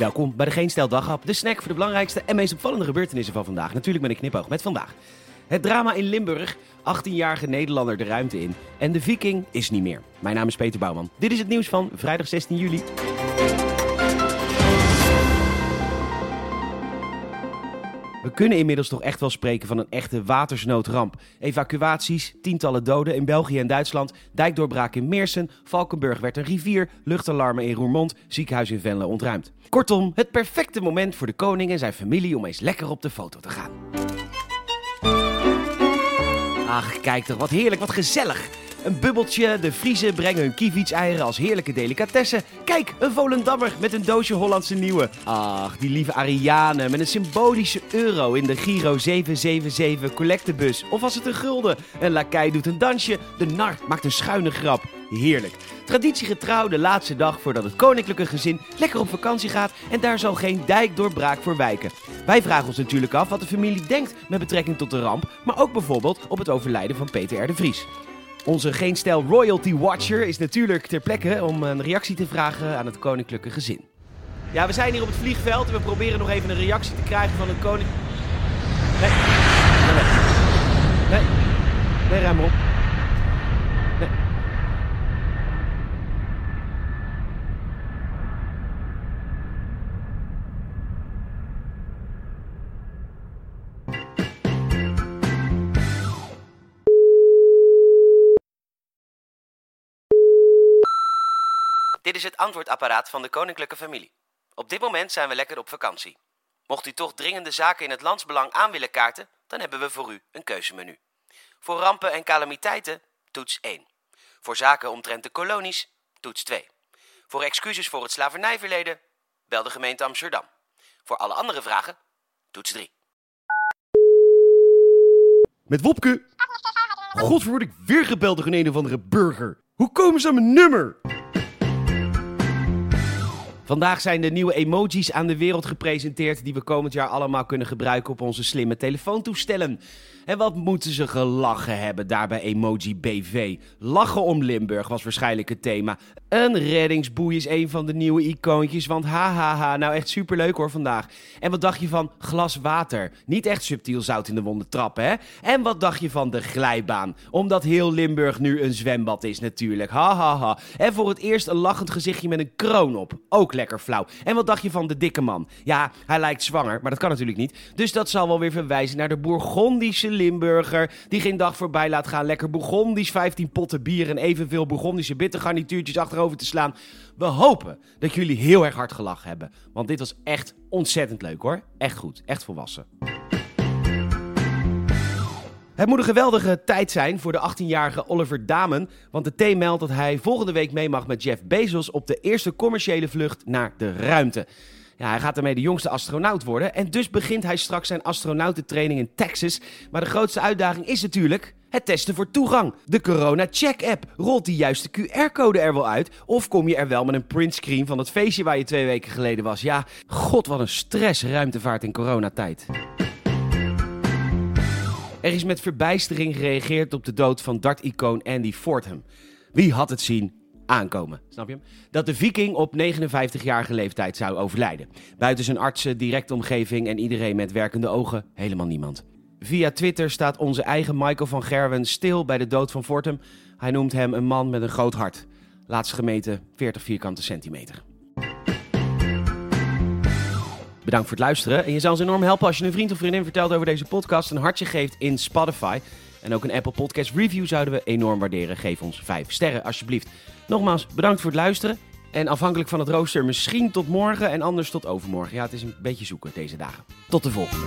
Welkom bij de Geen Stel de snack voor de belangrijkste en meest opvallende gebeurtenissen van vandaag. Natuurlijk met een knipoog met vandaag. Het drama in Limburg, 18-jarige Nederlander de ruimte in en de viking is niet meer. Mijn naam is Peter Bouwman. Dit is het nieuws van vrijdag 16 juli. We kunnen inmiddels toch echt wel spreken van een echte watersnoodramp. Evacuaties, tientallen doden in België en Duitsland, dijkdoorbraak in Meersen, Valkenburg werd een rivier, luchtalarmen in Roermond, ziekenhuis in Venlo ontruimd. Kortom, het perfecte moment voor de koning en zijn familie om eens lekker op de foto te gaan. Ach, kijk toch, wat heerlijk, wat gezellig. Een bubbeltje, de Friese brengen hun kievitseieren als heerlijke delicatessen. Kijk, een Volendammer met een doosje Hollandse Nieuwe. Ach, die lieve Ariane met een symbolische euro in de Giro 777 collectebus. Of als het een gulden. Een lakij doet een dansje, de nar maakt een schuine grap. Heerlijk. Traditiegetrouw de laatste dag voordat het koninklijke gezin lekker op vakantie gaat en daar zal geen dijkdoorbraak voor wijken. Wij vragen ons natuurlijk af wat de familie denkt met betrekking tot de ramp, maar ook bijvoorbeeld op het overlijden van Peter R. de Vries. Onze Geen Stijl Royalty Watcher is natuurlijk ter plekke om een reactie te vragen aan het koninklijke gezin. Ja, we zijn hier op het vliegveld en we proberen nog even een reactie te krijgen van het koning... Nee, nee, nee. Nee, ruim op. Dit is het antwoordapparaat van de koninklijke familie. Op dit moment zijn we lekker op vakantie. Mocht u toch dringende zaken in het landsbelang aan willen kaarten, dan hebben we voor u een keuzemenu. Voor rampen en calamiteiten, toets 1. Voor zaken omtrent de kolonies, toets 2. Voor excuses voor het slavernijverleden, bel de gemeente Amsterdam. Voor alle andere vragen, toets 3. Met Wopke. Godver word ik weer gebeld door een een of andere burger. Hoe komen ze aan mijn nummer? Vandaag zijn de nieuwe emojis aan de wereld gepresenteerd die we komend jaar allemaal kunnen gebruiken op onze slimme telefoontoestellen. En wat moeten ze gelachen hebben daar bij Emoji BV? Lachen om Limburg was waarschijnlijk het thema. Een reddingsboei is een van de nieuwe icoontjes, want hahaha, nou echt superleuk hoor vandaag. En wat dacht je van glas water? Niet echt subtiel zout in de wonden trappen, hè? En wat dacht je van de glijbaan? Omdat heel Limburg nu een zwembad is natuurlijk, hahaha. En voor het eerst een lachend gezichtje met een kroon op, ook lekker flauw. En wat dacht je van de dikke man? Ja, hij lijkt zwanger, maar dat kan natuurlijk niet. Dus dat zal wel weer verwijzen naar de Bourgondische Limburger. Die geen dag voorbij laat gaan lekker Bourgondisch 15 potten bier en evenveel Bourgondische bittergarnituurtjes achterover te slaan. We hopen dat jullie heel erg hard gelachen hebben. Want dit was echt ontzettend leuk hoor. Echt goed, echt volwassen. Het moet een geweldige tijd zijn voor de 18-jarige Oliver Damen, want de T meldt dat hij volgende week mee mag met Jeff Bezos op de eerste commerciële vlucht naar de ruimte. Ja, hij gaat daarmee de jongste astronaut worden en dus begint hij straks zijn astronautentraining in Texas. Maar de grootste uitdaging is natuurlijk het testen voor toegang. De Corona Check app. Rolt die juiste QR-code er wel uit? Of kom je er wel met een printscreen van het feestje waar je twee weken geleden was? Ja, god wat een stress ruimtevaart in coronatijd. Er is met verbijstering gereageerd op de dood van darticoon Andy Fordham. Wie had het zien aankomen, snap je hem? Dat de viking op 59-jarige leeftijd zou overlijden. Buiten zijn artsen, directe omgeving en iedereen met werkende ogen, helemaal niemand. Via Twitter staat onze eigen Michael van Gerwen stil bij de dood van Fortum. Hij noemt hem een man met een groot hart. Laatst gemeten 40 vierkante centimeter. Bedankt voor het luisteren. En je zou ons enorm helpen als je een vriend of vriendin vertelt over deze podcast, een hartje geeft in Spotify. En ook een Apple Podcast review zouden we enorm waarderen. Geef ons 5 sterren alsjeblieft. Nogmaals, bedankt voor het luisteren. En afhankelijk van het rooster misschien tot morgen en anders tot overmorgen. Ja, het is een beetje zoeken deze dagen. Tot de volgende.